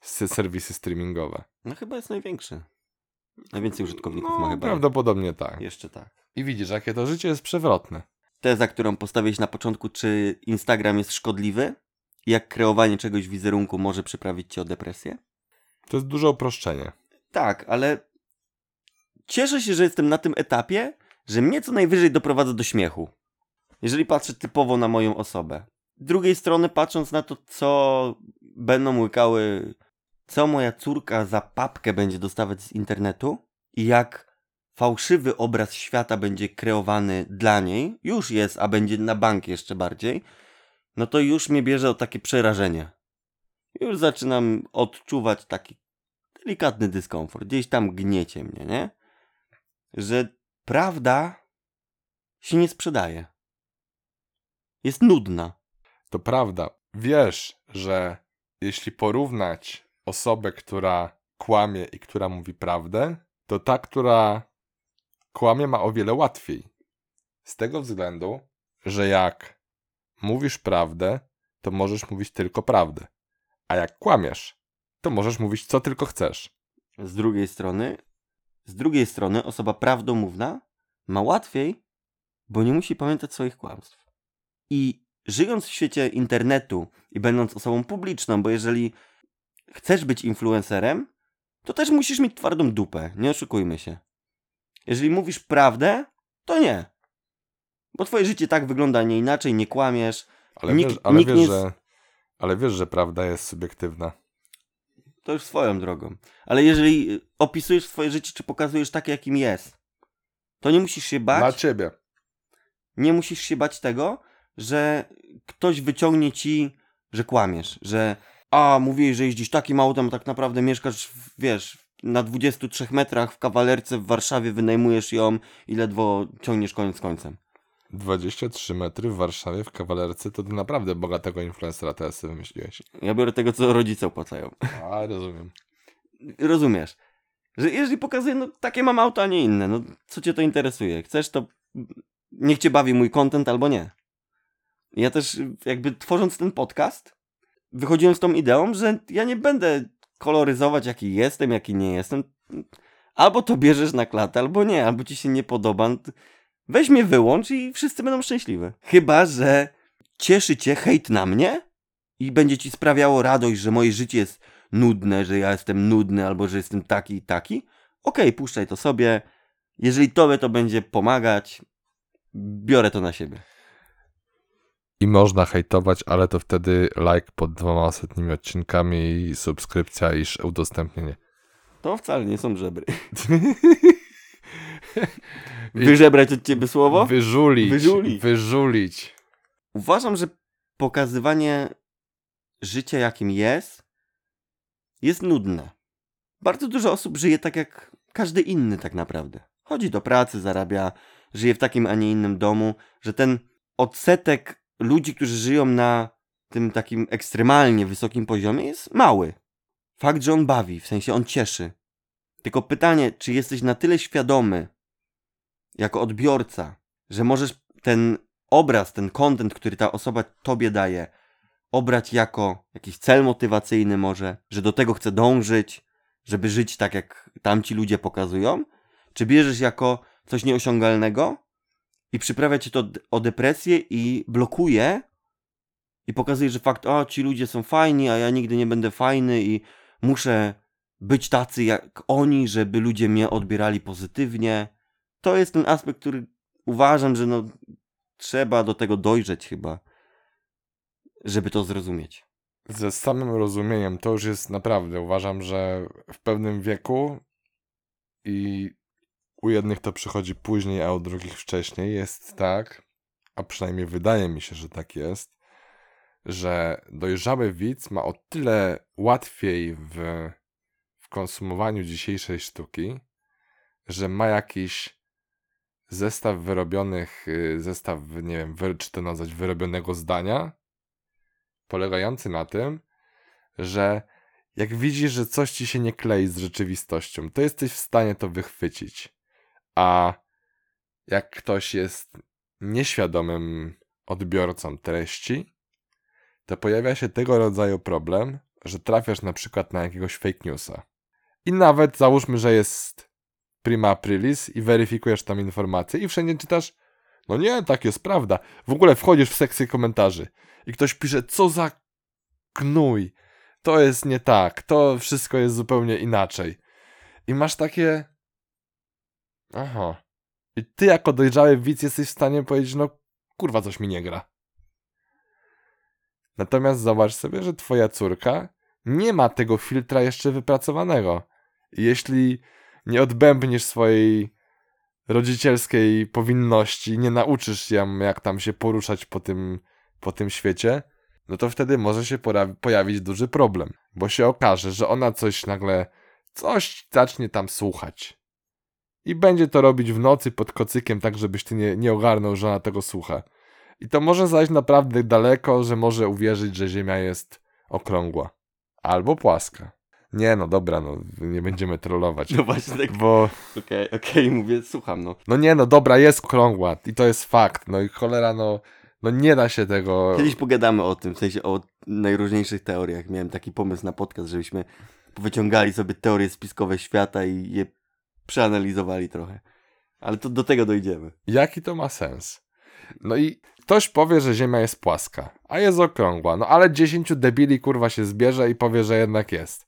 serwisy streamingowe. No chyba jest największy. Najwięcej użytkowników ma No, chyba. prawdopodobnie tak. Jeszcze tak. I widzisz, jakie to życie jest przewrotne. Teza, którą postawiłeś na początku, czy Instagram jest szkodliwy? Jak kreowanie czegoś w wizerunku może przyprawić cię o depresję? To jest duże uproszczenie. Tak, ale cieszę się, że jestem na tym etapie, że mnie co najwyżej doprowadza do śmiechu. Jeżeli patrzę typowo na moją osobę. Z drugiej strony, patrząc na to, co będą łykały, co moja córka za papkę będzie dostawać z internetu i jak fałszywy obraz świata będzie kreowany dla niej, już jest, a będzie na bank jeszcze bardziej, no to już mnie bierze o takie przerażenie. już zaczynam odczuwać taki delikatny dyskomfort. Gdzieś tam gniecie mnie, nie? Że prawda się nie sprzedaje. Jest nudna. To prawda. Wiesz, że jeśli porównać osobę, która kłamie i która mówi prawdę, to ta, która kłamie, ma o wiele łatwiej. Z tego względu, że jak mówisz prawdę, to możesz mówić tylko prawdę. A jak kłamiesz, to możesz mówić co tylko chcesz. Z drugiej strony, z drugiej strony osoba prawdomówna ma łatwiej, bo nie musi pamiętać swoich kłamstw. I żyjąc w świecie internetu i będąc osobą publiczną, bo jeżeli chcesz być influencerem, to też musisz mieć twardą dupę, nie oszukujmy się. Jeżeli mówisz prawdę, to nie. Bo twoje życie tak wygląda, nie inaczej, nie kłamiesz. Ale Nikt- wiesz, ale nikt wiesz, nie- że, ale wiesz, że prawda jest subiektywna. To już swoją drogą. Ale jeżeli y, opisujesz swoje życie, czy pokazujesz takie, jakim jest, to nie musisz się bać. Dla ciebie. nie musisz się bać tego, że ktoś wyciągnie ci, że kłamiesz, że a, mówiłeś, że jeździsz takim autem, a tak naprawdę mieszkasz, wiesz, na 23 metrach w kawalerce w Warszawie, wynajmujesz ją i ledwo ciągniesz koniec końcem. 23 metry w Warszawie w kawalerce to ty naprawdę bogatego influencera teraz sobie wymyśliłeś. Ja biorę tego, co rodzice opłacają. A, rozumiem. Rozumiesz? Że jeżeli pokazuję, no takie mam auto, a nie inne, no co cię to interesuje? Chcesz to, niech cię bawi mój content albo nie. Ja też jakby tworząc ten podcast, wychodziłem z tą ideą, że ja nie będę koloryzować jaki jestem, jaki nie jestem. Albo to bierzesz na klatę, albo nie, albo ci się nie podoba. Weź mnie wyłącz i wszyscy będą szczęśliwi. Chyba, że cieszy cię hejt na mnie i będzie ci sprawiało radość, że moje życie jest nudne, że ja jestem nudny albo że jestem taki i taki, okej, puszczaj to sobie. Jeżeli tobie to będzie pomagać, biorę to na siebie. I można hejtować, ale to wtedy like pod dwoma ostatnimi odcinkami i subskrypcja i udostępnienie. To wcale nie są żebry. [LAUGHS] Wyżebrać od ciebie słowo? Wyżulić. Wyżulić. Wyżulić. Uważam, że pokazywanie życia jakim jest, jest nudne. Bardzo dużo osób żyje tak jak każdy inny tak naprawdę. Chodzi do pracy, zarabia, żyje w takim, a nie innym domu, że ten odsetek ludzi, którzy żyją na tym takim ekstremalnie wysokim poziomie jest mały. Fakt, że on bawi, w sensie on cieszy. Tylko pytanie, czy jesteś na tyle świadomy, jako odbiorca, że możesz ten obraz, ten content, który ta osoba tobie daje, obrać jako jakiś cel motywacyjny może, że do tego chce dążyć, żeby żyć tak, jak tamci ludzie pokazują? Czy bierzesz jako coś nieosiągalnego i przyprawia cię to o depresję i blokuje i pokazuje, że fakt, o, ci ludzie są fajni, a ja nigdy nie będę fajny i muszę być tacy jak oni, żeby ludzie mnie odbierali pozytywnie. To jest ten aspekt, który uważam, że no, trzeba do tego dojrzeć chyba, żeby to zrozumieć. Ze samym rozumieniem to już jest naprawdę, uważam, że w pewnym wieku i u jednych to przychodzi później, a u drugich wcześniej jest tak, a przynajmniej wydaje mi się, że tak jest, że dojrzały widz ma o tyle łatwiej w, w konsumowaniu dzisiejszej sztuki, że ma jakiś zestaw wyrobionych, y, zestaw, nie wiem, czy to nazwać wyrobionego zdania, polegający na tym, że jak widzisz, że coś ci się nie klei z rzeczywistością, to jesteś w stanie to wychwycić. A jak ktoś jest nieświadomym odbiorcą treści, to pojawia się tego rodzaju problem, że trafiasz na przykład na jakiegoś fake newsa. I nawet załóżmy, że jest prima aprilis i weryfikujesz tam informacje i wszędzie czytasz no nie, tak jest prawda. W ogóle wchodzisz w sekcję komentarzy i ktoś pisze, co za gnój. To jest nie tak, to wszystko jest zupełnie inaczej. I masz takie. Aha. I ty, jako dojrzały widz, jesteś w stanie powiedzieć, no kurwa, coś mi nie gra. Natomiast zobacz sobie, że twoja córka nie ma tego filtra jeszcze wypracowanego. Jeśli nie odbębnisz swojej rodzicielskiej powinności, nie nauczysz ją, jak tam się poruszać po tym, po tym świecie, no to wtedy może się pojawić duży problem, bo się okaże, że ona coś nagle, coś zacznie tam słuchać. I będzie to robić w nocy pod kocykiem, tak żebyś ty nie, nie ogarnął, że ona tego słucha. I to może zajść naprawdę daleko, że może uwierzyć, że Ziemia jest okrągła. Albo płaska. Nie no, dobra, no, nie będziemy trollować. No właśnie tak, Bo, okej, okej, mówię, słucham, no. no nie no, dobra, jest okrągła i to jest fakt. No i cholera, no, no nie da się tego... Kiedyś pogadamy o tym, w sensie o najróżniejszych teoriach. Miałem taki pomysł na podcast, żebyśmy wyciągali sobie teorie spiskowe świata i je przeanalizowali trochę. Ale to do tego dojdziemy. Jaki to ma sens? No i ktoś powie, że Ziemia jest płaska, a jest okrągła. No ale 10 debili kurwa się zbierze i powie, że jednak jest.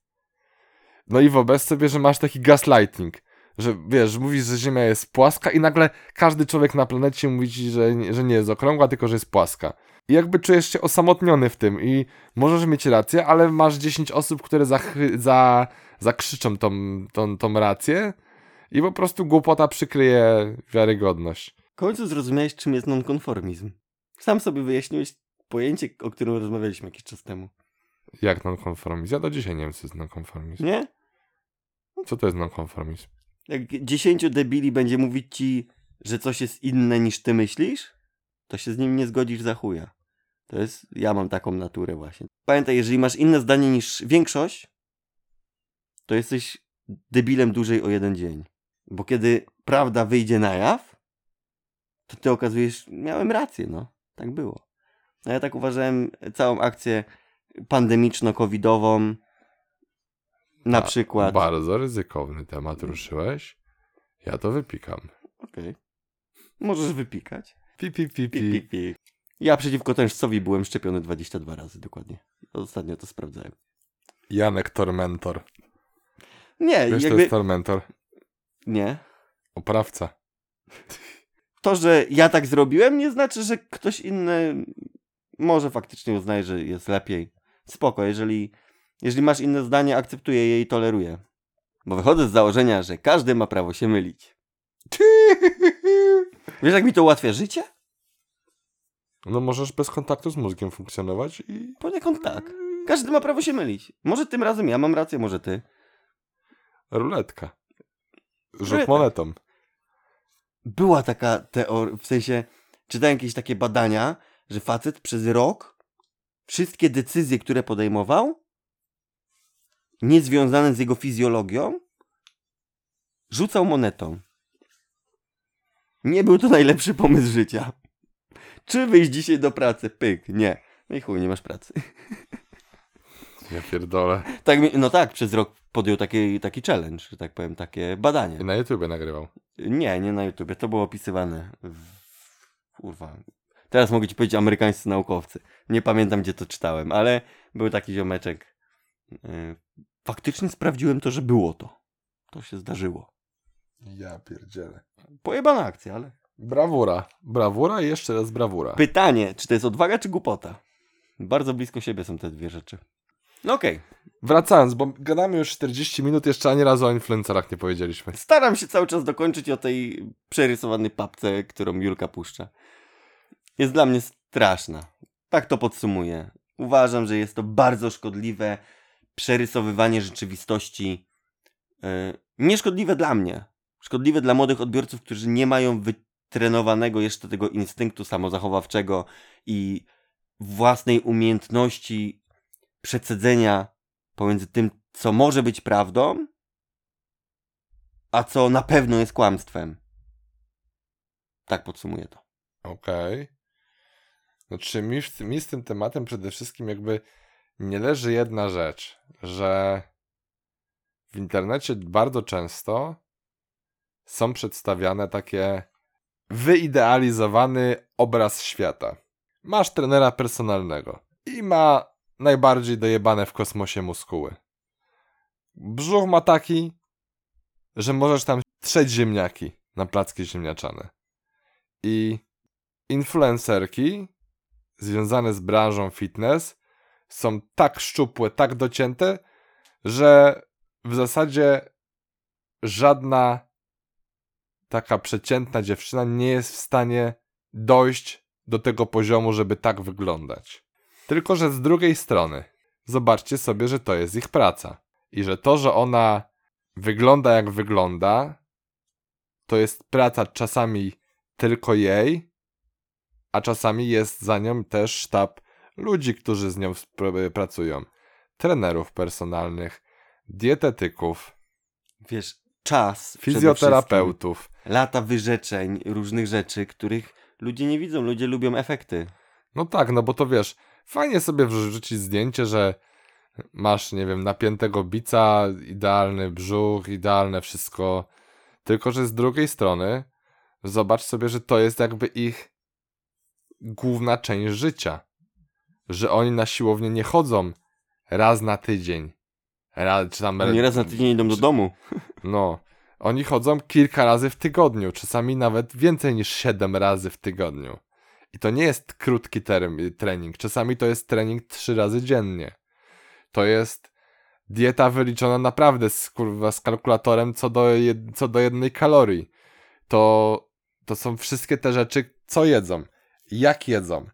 No i wyobraź sobie, że masz taki gaslighting. Że wiesz, mówisz, że Ziemia jest płaska i nagle każdy człowiek na planecie mówi ci, że, nie- że nie jest okrągła, tylko że jest płaska. I jakby czujesz się osamotniony w tym i możesz mieć rację, ale masz 10 osób, które zachy- za, zakrzyczą tą, tą, tą rację i po prostu głupota przykryje wiarygodność. W końcu zrozumiałeś, czym jest nonkonformizm. Sam sobie wyjaśniłeś pojęcie, o którym rozmawialiśmy jakiś czas temu. Jak nonkonformizm? Ja do dzisiaj nie wiem, co jest nonkonformizm. Nie? Co to jest nonkonformizm? Jak dziesięciu debili będzie mówić ci, że coś jest inne niż ty myślisz, to się z nim nie zgodzisz za chuja. To jest, ja mam taką naturę właśnie. Pamiętaj, jeżeli masz inne zdanie niż większość, to jesteś debilem dłużej o jeden dzień. Bo kiedy prawda wyjdzie na jaw, to ty okazujesz, miałem rację, no. Tak było. No ja tak uważałem całą akcję pandemiczno-covidową, na A, przykład. Bardzo ryzykowny temat ruszyłeś. Ja to wypikam. Okej. Możesz wypikać. Pi, pi, pi, Pi, pi. pi. Ja przeciwko tężcowi byłem szczepiony 22 razy dokładnie. Ostatnio to sprawdzałem. Janek Tormentor. Nie, Wiesz, to jakby... jest Tormentor? Nie. Oprawca. To, że ja tak zrobiłem, nie znaczy, że ktoś inny może faktycznie uznaje, że jest lepiej. Spoko, jeżeli, jeżeli masz inne zdanie, akceptuję je i toleruję. Bo wychodzę z założenia, że każdy ma prawo się mylić. [LAUGHS] Wiesz, jak mi to ułatwia życie? No możesz bez kontaktu z mózgiem funkcjonować i... Poniekąd tak. Każdy ma prawo się mylić. Może tym razem ja mam rację, może ty. Ruletka. Rzut Ruletka. monetą. była taka teoria, w sensie czytałem jakieś takie badania, że facet przez rok wszystkie decyzje, które podejmował, niezwiązane z jego fizjologią, rzucał monetą. Nie był to najlepszy pomysł życia. Czy wyjść dzisiaj do pracy? Pyk, nie. No i chuj, nie masz pracy. [LAUGHS] Ja pierdolę. Tak, no tak, przez rok podjął taki, taki challenge, że tak powiem, takie badanie. I na YouTubie nagrywał. Nie, nie na YouTubie. To było opisywane. W... Kurwa. Teraz mogę ci powiedzieć amerykańscy naukowcy. Nie pamiętam, gdzie to czytałem, ale był taki ziomeczek. Faktycznie sprawdziłem to, że było to. To się zdarzyło. Ja pierdzielę. Pojebana akcja, ale... Brawura. Brawura i jeszcze raz brawura. Pytanie, czy to jest odwaga, czy głupota? Bardzo blisko siebie są te dwie rzeczy. No okej. Wracając, bo gadamy już 40 minut, jeszcze ani razu o influencerach nie powiedzieliśmy. Staram się cały czas dokończyć o tej przerysowanej papce, którą Julka puszcza. Jest dla mnie straszna. Tak to podsumuję. Uważam, że jest to bardzo szkodliwe przerysowywanie rzeczywistości. Yy, nieszkodliwe dla mnie. Szkodliwe dla młodych odbiorców, którzy nie mają wytrenowanego jeszcze tego instynktu samozachowawczego i własnej umiejętności przecedzenia pomiędzy tym, co może być prawdą, a co na pewno jest kłamstwem. Tak podsumuję to. Okej. Znaczy, mi, mi z tym tematem przede wszystkim jakby nie leży jedna rzecz, że w internecie bardzo często są przedstawiane takie wyidealizowany obraz świata. Masz trenera personalnego i ma najbardziej dojebane w kosmosie muskuły. Brzuch ma taki, że możesz tam trzeć ziemniaki na placki ziemniaczane. I influencerki związane z branżą fitness są tak szczupłe, tak docięte, że w zasadzie żadna taka przeciętna dziewczyna nie jest w stanie dojść do tego poziomu, żeby tak wyglądać. Tylko, że z drugiej strony, zobaczcie sobie, że to jest ich praca. I że to, że ona wygląda jak wygląda, to jest praca czasami tylko jej, a czasami jest za nią też sztab ludzi, którzy z nią spr- pracują. Trenerów personalnych, dietetyków, Wiesz, czas. fizjoterapeutów. Lata wyrzeczeń, różnych rzeczy, których ludzie nie widzą. Ludzie lubią efekty. No tak, no bo to wiesz, fajnie sobie wrzucić zdjęcie, że masz, nie wiem, napiętego bica, idealny brzuch, idealne wszystko. Tylko, że z drugiej strony zobacz sobie, że to jest jakby ich główna część życia. Że oni na siłownię nie chodzą raz na tydzień. Raz, czy tam Oni raz na tydzień idą do czy- domu. No. Oni chodzą kilka razy w tygodniu, czasami nawet więcej niż 7 razy w tygodniu. I to nie jest krótki term, trening, czasami to jest trening 3 razy dziennie. To jest dieta wyliczona naprawdę z, kurwa, z kalkulatorem co do, jed, co do jednej kalorii. To, to są wszystkie te rzeczy, co jedzą, jak jedzą.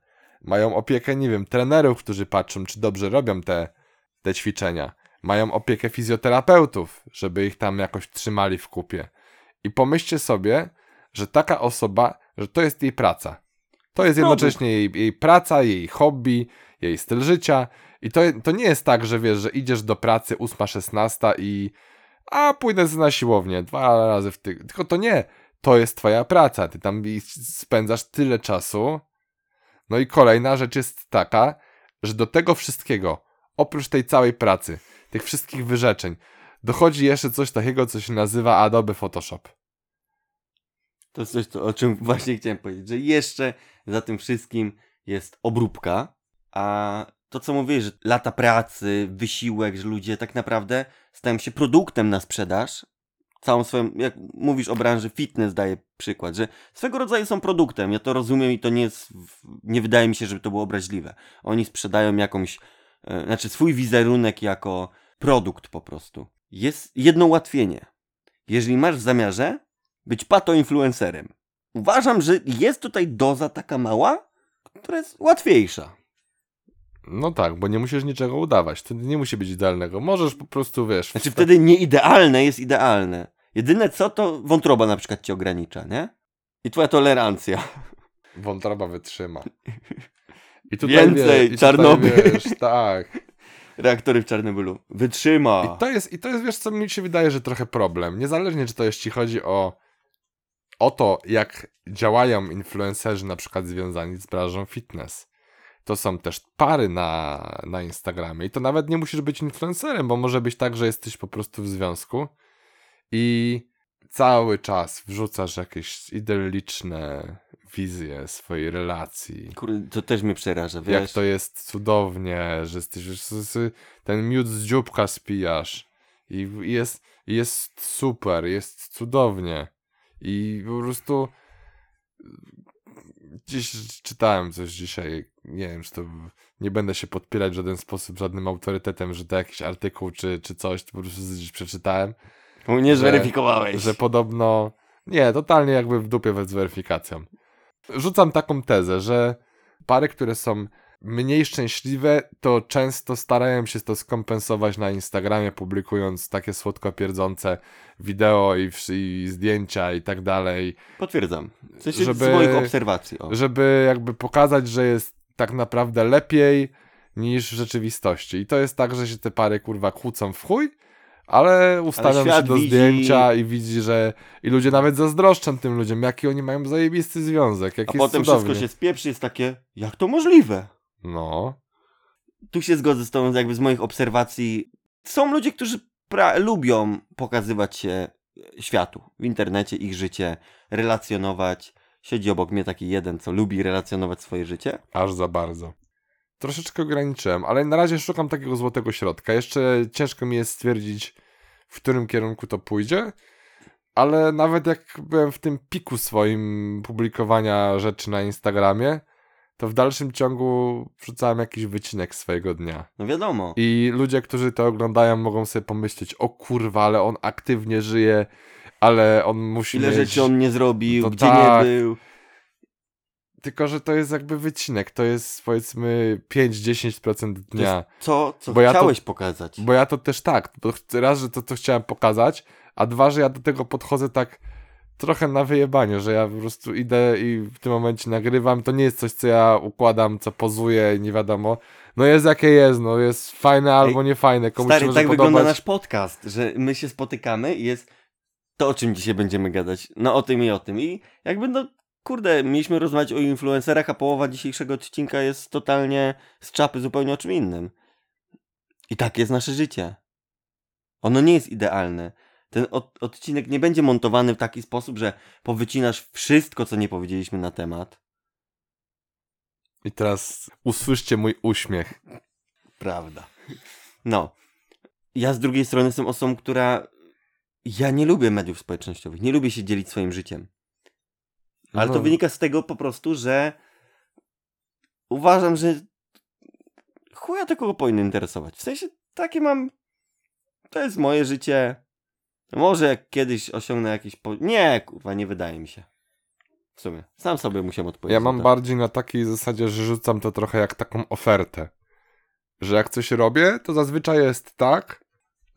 Mają opiekę, nie wiem, trenerów, którzy patrzą, czy dobrze robią te, te ćwiczenia mają opiekę fizjoterapeutów, żeby ich tam jakoś trzymali w kupie. I pomyślcie sobie, że taka osoba, że to jest jej praca. To jest jednocześnie jej, jej praca, jej hobby, jej styl życia. I to, to nie jest tak, że wiesz, że idziesz do pracy 8-16 i a pójdę na siłownię dwa razy w tygodniu. Tylko to nie. To jest twoja praca. Ty tam spędzasz tyle czasu. No i kolejna rzecz jest taka, że do tego wszystkiego, oprócz tej całej pracy, tych wszystkich wyrzeczeń, dochodzi jeszcze coś takiego, co się nazywa Adobe Photoshop. To jest coś, o czym [LAUGHS] właśnie chciałem powiedzieć, że jeszcze za tym wszystkim jest obróbka, a to, co mówię, że lata pracy, wysiłek, że ludzie tak naprawdę stają się produktem na sprzedaż, całą swoją, jak mówisz o branży fitness, daję przykład, że swego rodzaju są produktem, ja to rozumiem i to nie jest, nie wydaje mi się, żeby to było obraźliwe. Oni sprzedają jakąś, e, znaczy swój wizerunek jako produkt po prostu. Jest jedno ułatwienie. Jeżeli masz w zamiarze być pato-influencerem, uważam, że jest tutaj doza taka mała, która jest łatwiejsza. No tak, bo nie musisz niczego udawać. To nie musi być idealnego. Możesz po prostu, wiesz... Znaczy wtedy nieidealne jest idealne. Jedyne co, to wątroba na przykład cię ogranicza, nie? I twoja tolerancja. Wątroba wytrzyma. [LAUGHS] I Więcej, wie- i Czarnobyl. wiesz, tak. [LAUGHS] Reaktory w Czarnobylu. Wytrzyma. I to jest, i to jest, wiesz co, mi się wydaje, że trochę problem. Niezależnie, czy to jeśli chodzi o, o to, jak działają influencerzy na przykład związani z branżą fitness. To są też pary na, na Instagramie i to nawet nie musisz być influencerem, bo może być tak, że jesteś po prostu w związku i cały czas wrzucasz jakieś idylliczne wizje swojej relacji. Kurde, to też mnie przeraża, wiesz? jak to jest cudownie, że jesteś, ten miód z dzióbka spijasz. I jest, jest super, jest cudownie. I po prostu gdzieś czytałem coś dzisiaj, nie wiem, czy to nie będę się podpierać w żaden sposób, żadnym autorytetem, że to jakiś artykuł czy, czy coś, to po prostu gdzieś przeczytałem, Nie że- zweryfikowałeś. że podobno. Nie, totalnie jakby w dupie z weryfikacją. Rzucam taką tezę, że pary, które są mniej szczęśliwe, to często starają się to skompensować na Instagramie, publikując takie słodko pierdzące wideo i, i zdjęcia i tak dalej, Potwierdzam. W sensie Żeby- z moich obserwacji. O. żeby jakby pokazać, że jest tak naprawdę lepiej niż w rzeczywistości. I to jest tak, że się te pary kurwa kłócą w chuj, ale ustawiam się świat do widzi- zdjęcia i widzi, że i ludzie nawet zazdroszczą tym ludziom, jaki oni mają zajebisty związek, A jaki potem cudowny. wszystko się spieprzy, jest takie, jak to możliwe? No, Tu się zgodzę z tą, jakby z moich obserwacji. Są ludzie, którzy pra- lubią pokazywać się światu, w internecie, ich życie, relacjonować. Siedzi obok mnie taki jeden, co lubi relacjonować swoje życie. aż za bardzo. Troszeczkę ograniczyłem, ale na razie szukam takiego złotego środka. Jeszcze ciężko mi jest stwierdzić, w którym kierunku to pójdzie, ale nawet jak byłem w tym piku swoim publikowania rzeczy na Instagramie, to w dalszym ciągu wrzucałem jakiś wycinek swojego dnia. No wiadomo. I ludzie, którzy to oglądają, mogą sobie pomyśleć, o kurwa, ale on aktywnie żyje, ale on musi Ile mieć... rzeczy on nie zrobił, To gdzie tak. nie był. Tylko, że to jest jakby wycinek, to jest powiedzmy 5-10% To dnia. jest to, co Bo ja to- chciałeś pokazać. Bo ja to też tak, bo raz, że to, to chciałem pokazać, a dwa, że ja do tego podchodzę tak trochę na wyjebaniu, że ja po prostu idę i w tym momencie nagrywam, to nie jest coś, co ja układam, co pozuję i nie wiadomo. No jest jakie jest, no jest fajne albo nie fajne, komuś Stary, się może tak podobać. wygląda nasz podcast, że my się spotykamy i jest to, o czym dzisiaj będziemy gadać. No o tym i o tym. I jakby no, kurde, mieliśmy rozmawiać o influencerach, a połowa dzisiejszego odcinka jest totalnie z czapy zupełnie o czym innym. I tak jest nasze życie. Ono nie jest idealne. Ten od, odcinek nie będzie montowany w taki sposób, że powycinasz wszystko, co nie powiedzieliśmy na temat. I teraz usłyszcie mój uśmiech. Prawda. No. Ja z drugiej strony jestem osobą, która. Ja nie lubię mediów społecznościowych. Nie lubię się dzielić swoim życiem. Ale to No. wynika z tego po prostu, że uważam, że chuja to kogo powinno interesować. W sensie takie mam. To jest moje życie. Może jak kiedyś osiągnę jakiś. Po... Nie, kurwa, nie wydaje mi się. W sumie. Sam sobie musiałem odpowiedzieć. Ja mam bardziej na takiej zasadzie, że rzucam to trochę jak taką ofertę. Że jak coś robię, to zazwyczaj jest tak,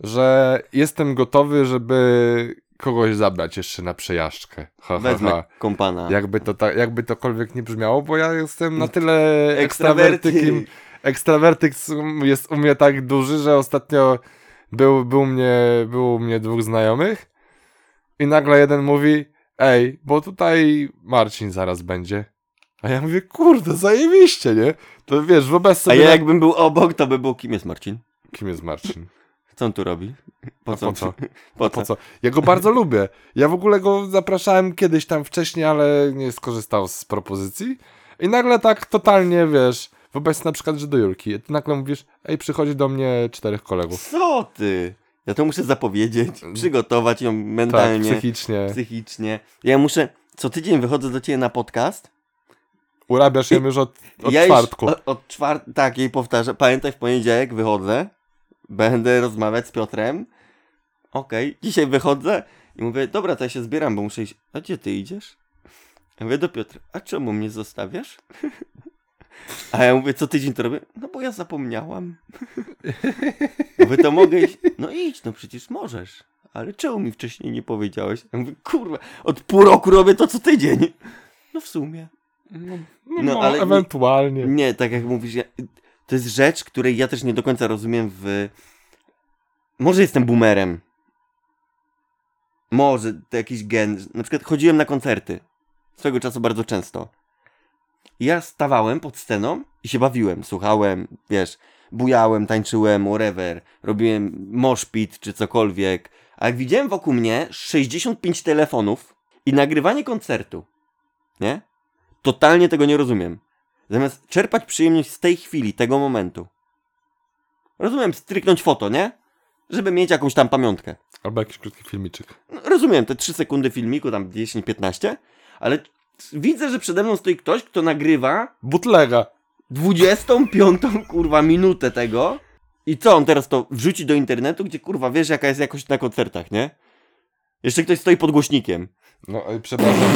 że jestem gotowy, żeby kogoś zabrać jeszcze na przejażdżkę. Ha, Wezmę ha. kompana. Jakby to, ta, jakby tokolwiek nie brzmiało, bo ja jestem na tyle Ekstrawerty. ekstrawertykiem. Ekstrawertyk jest u mnie tak duży, że ostatnio był, był, mnie, był u mnie dwóch znajomych i nagle jeden mówi, ej, bo tutaj Marcin zaraz będzie. A ja mówię, kurde, zajebiście, nie? To wiesz, A sobie, ja na- jakbym był obok, to by był kim jest Marcin? kim jest Marcin? Co on tu robi? Po co? po co? [LAUGHS] Po Po co? Ja go bardzo lubię. Ja w ogóle go zapraszałem kiedyś tam wcześniej, ale nie skorzystał z propozycji. I nagle tak totalnie, wiesz, wobec na przykład, że do Julki, ty nagle mówisz, ej, przychodzi do mnie czterech kolegów. Co ty? Ja to muszę zapowiedzieć, przygotować ją Tak, mentalnie, psychicznie. psychicznie. Ja muszę, co tydzień wychodzę do ciebie na podcast. Urabiasz ją już od, od ja czwartku. Już, od, od czwart... Tak, jej powtarzam. Pamiętaj, w poniedziałek wychodzę, będę rozmawiać z Piotrem. Okej, dzisiaj wychodzę i mówię, dobra, to ja się zbieram, bo muszę iść. A gdzie ty idziesz? Ja mówię do Piotra, a czemu mnie zostawiasz? [LAUGHS] A ja mówię, co tydzień to robię? No bo ja zapomniałam. Mówię, to mogę iść? No idź, no przecież możesz. Ale czemu mi wcześniej nie powiedziałeś? Ja mówię, kurwa, od pół roku robię to co tydzień. No w sumie. No, no, no, ale nie- ewentualnie. Nie, tak jak mówisz, ja, to jest rzecz, której ja też nie do końca rozumiem w... Może jestem boomerem. Może to jakiś gen. Na przykład chodziłem na koncerty. Swego czasu bardzo często. Ja stawałem pod sceną i się bawiłem. Słuchałem, wiesz, bujałem, tańczyłem, whatever. Robiłem moshpit czy cokolwiek. A jak widziałem wokół mnie 65 telefonów i nagrywanie koncertu, nie? Totalnie tego nie rozumiem. Zamiast czerpać przyjemność z tej chwili, tego momentu. Rozumiem, stryknąć foto, nie? Żeby mieć jakąś tam pamiątkę. Albo jakiś krótki filmiczek. No, rozumiem, te 3 sekundy filmiku, tam 10-15, ale widzę, że przede mną stoi ktoś, kto nagrywa Bootlega. 25 kurwa minutę tego i co, on teraz to wrzuci do internetu, gdzie kurwa wiesz jaka jest jakość na koncertach, nie? Jeszcze ktoś stoi pod głośnikiem. No, oj, przepraszam.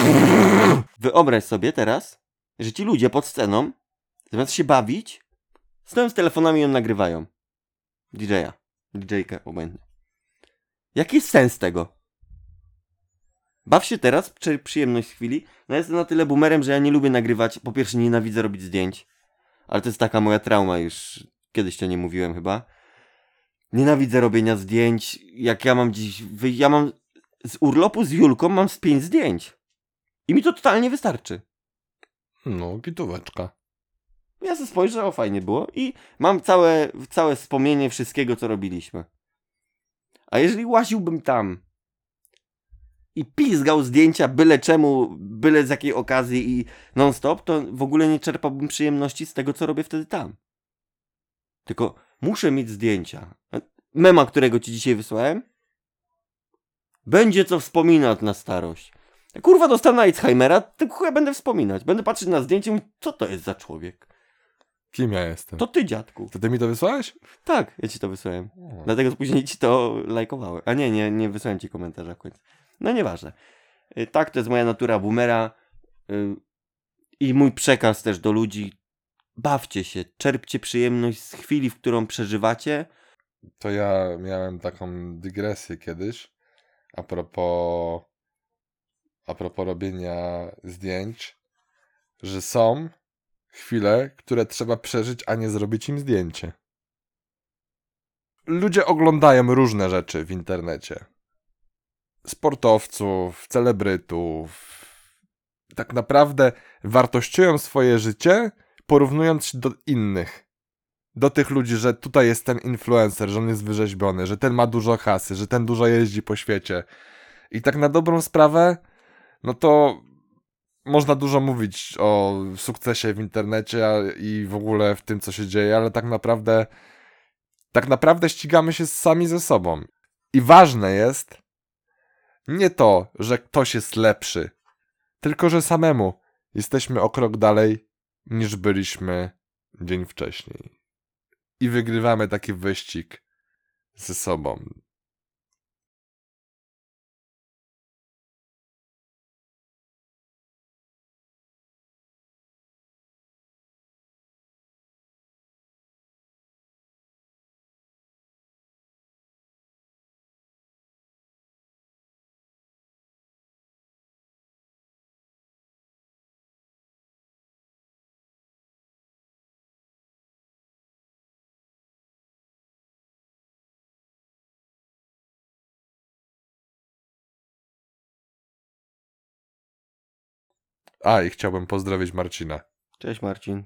Wyobraź sobie teraz, że ci ludzie pod sceną, zamiast się bawić, stoją z telefonami i ją nagrywają. DJ-a. DJ-kę obojętnie. Jaki jest sens tego? Baw się teraz, przy przyjemność z chwili. No jestem na tyle boomerem, że ja nie lubię nagrywać. Po pierwsze nienawidzę robić zdjęć. Ale to jest taka moja trauma już. Kiedyś to nie mówiłem chyba. Nienawidzę robienia zdjęć. Jak ja mam dziś... Ja mam... Z urlopu z Julką mam z pięć zdjęć. I mi to totalnie wystarczy. No, gitóweczka. Ja sobie spojrzę, o fajnie było i mam całe, całe wspomnienie wszystkiego, co robiliśmy. A jeżeli łaziłbym tam i pizgał zdjęcia byle czemu, byle z jakiej okazji i non-stop, to w ogóle nie czerpałbym przyjemności z tego, co robię wtedy tam. Tylko muszę mieć zdjęcia. Mema, którego ci dzisiaj wysłałem, będzie co wspominać na starość. Kurwa, dostanę Alzheimera, chuja będę wspominać. Będę patrzeć na zdjęcie i mówić, co to jest za człowiek? Kim ja jestem? To ty, dziadku. To ty mi to wysłałeś? Tak, ja ci to wysłałem. Dlatego później ci to lajkowałem. A nie, nie, nie wysłałem ci komentarza w końcu. No nieważne. Y, Tak, to jest moja natura boomera. Y, I mój przekaz też do ludzi. Bawcie się, czerpcie przyjemność z chwili, w którą przeżywacie. To ja miałem taką dygresję kiedyś a propos a propos robienia zdjęć, że są chwile, które trzeba przeżyć, a nie zrobić im zdjęcie. Ludzie oglądają różne rzeczy w internecie. Sportowców, celebrytów. Tak naprawdę wartościują swoje życie, porównując się do innych do tych ludzi, że tutaj jest ten influencer, że on jest wyrzeźbiony, że ten ma dużo kasy, że ten dużo jeździ po świecie. I tak na dobrą sprawę, no to można dużo mówić o sukcesie w internecie i w ogóle w tym, co się dzieje, ale tak naprawdę tak naprawdę ścigamy się sami ze sobą. I ważne jest nie to, że ktoś jest lepszy, tylko że samemu jesteśmy o krok dalej niż byliśmy dzień wcześniej i wygrywamy taki wyścig ze sobą. A, i chciałbym pozdrowić Marcina. Cześć Marcin.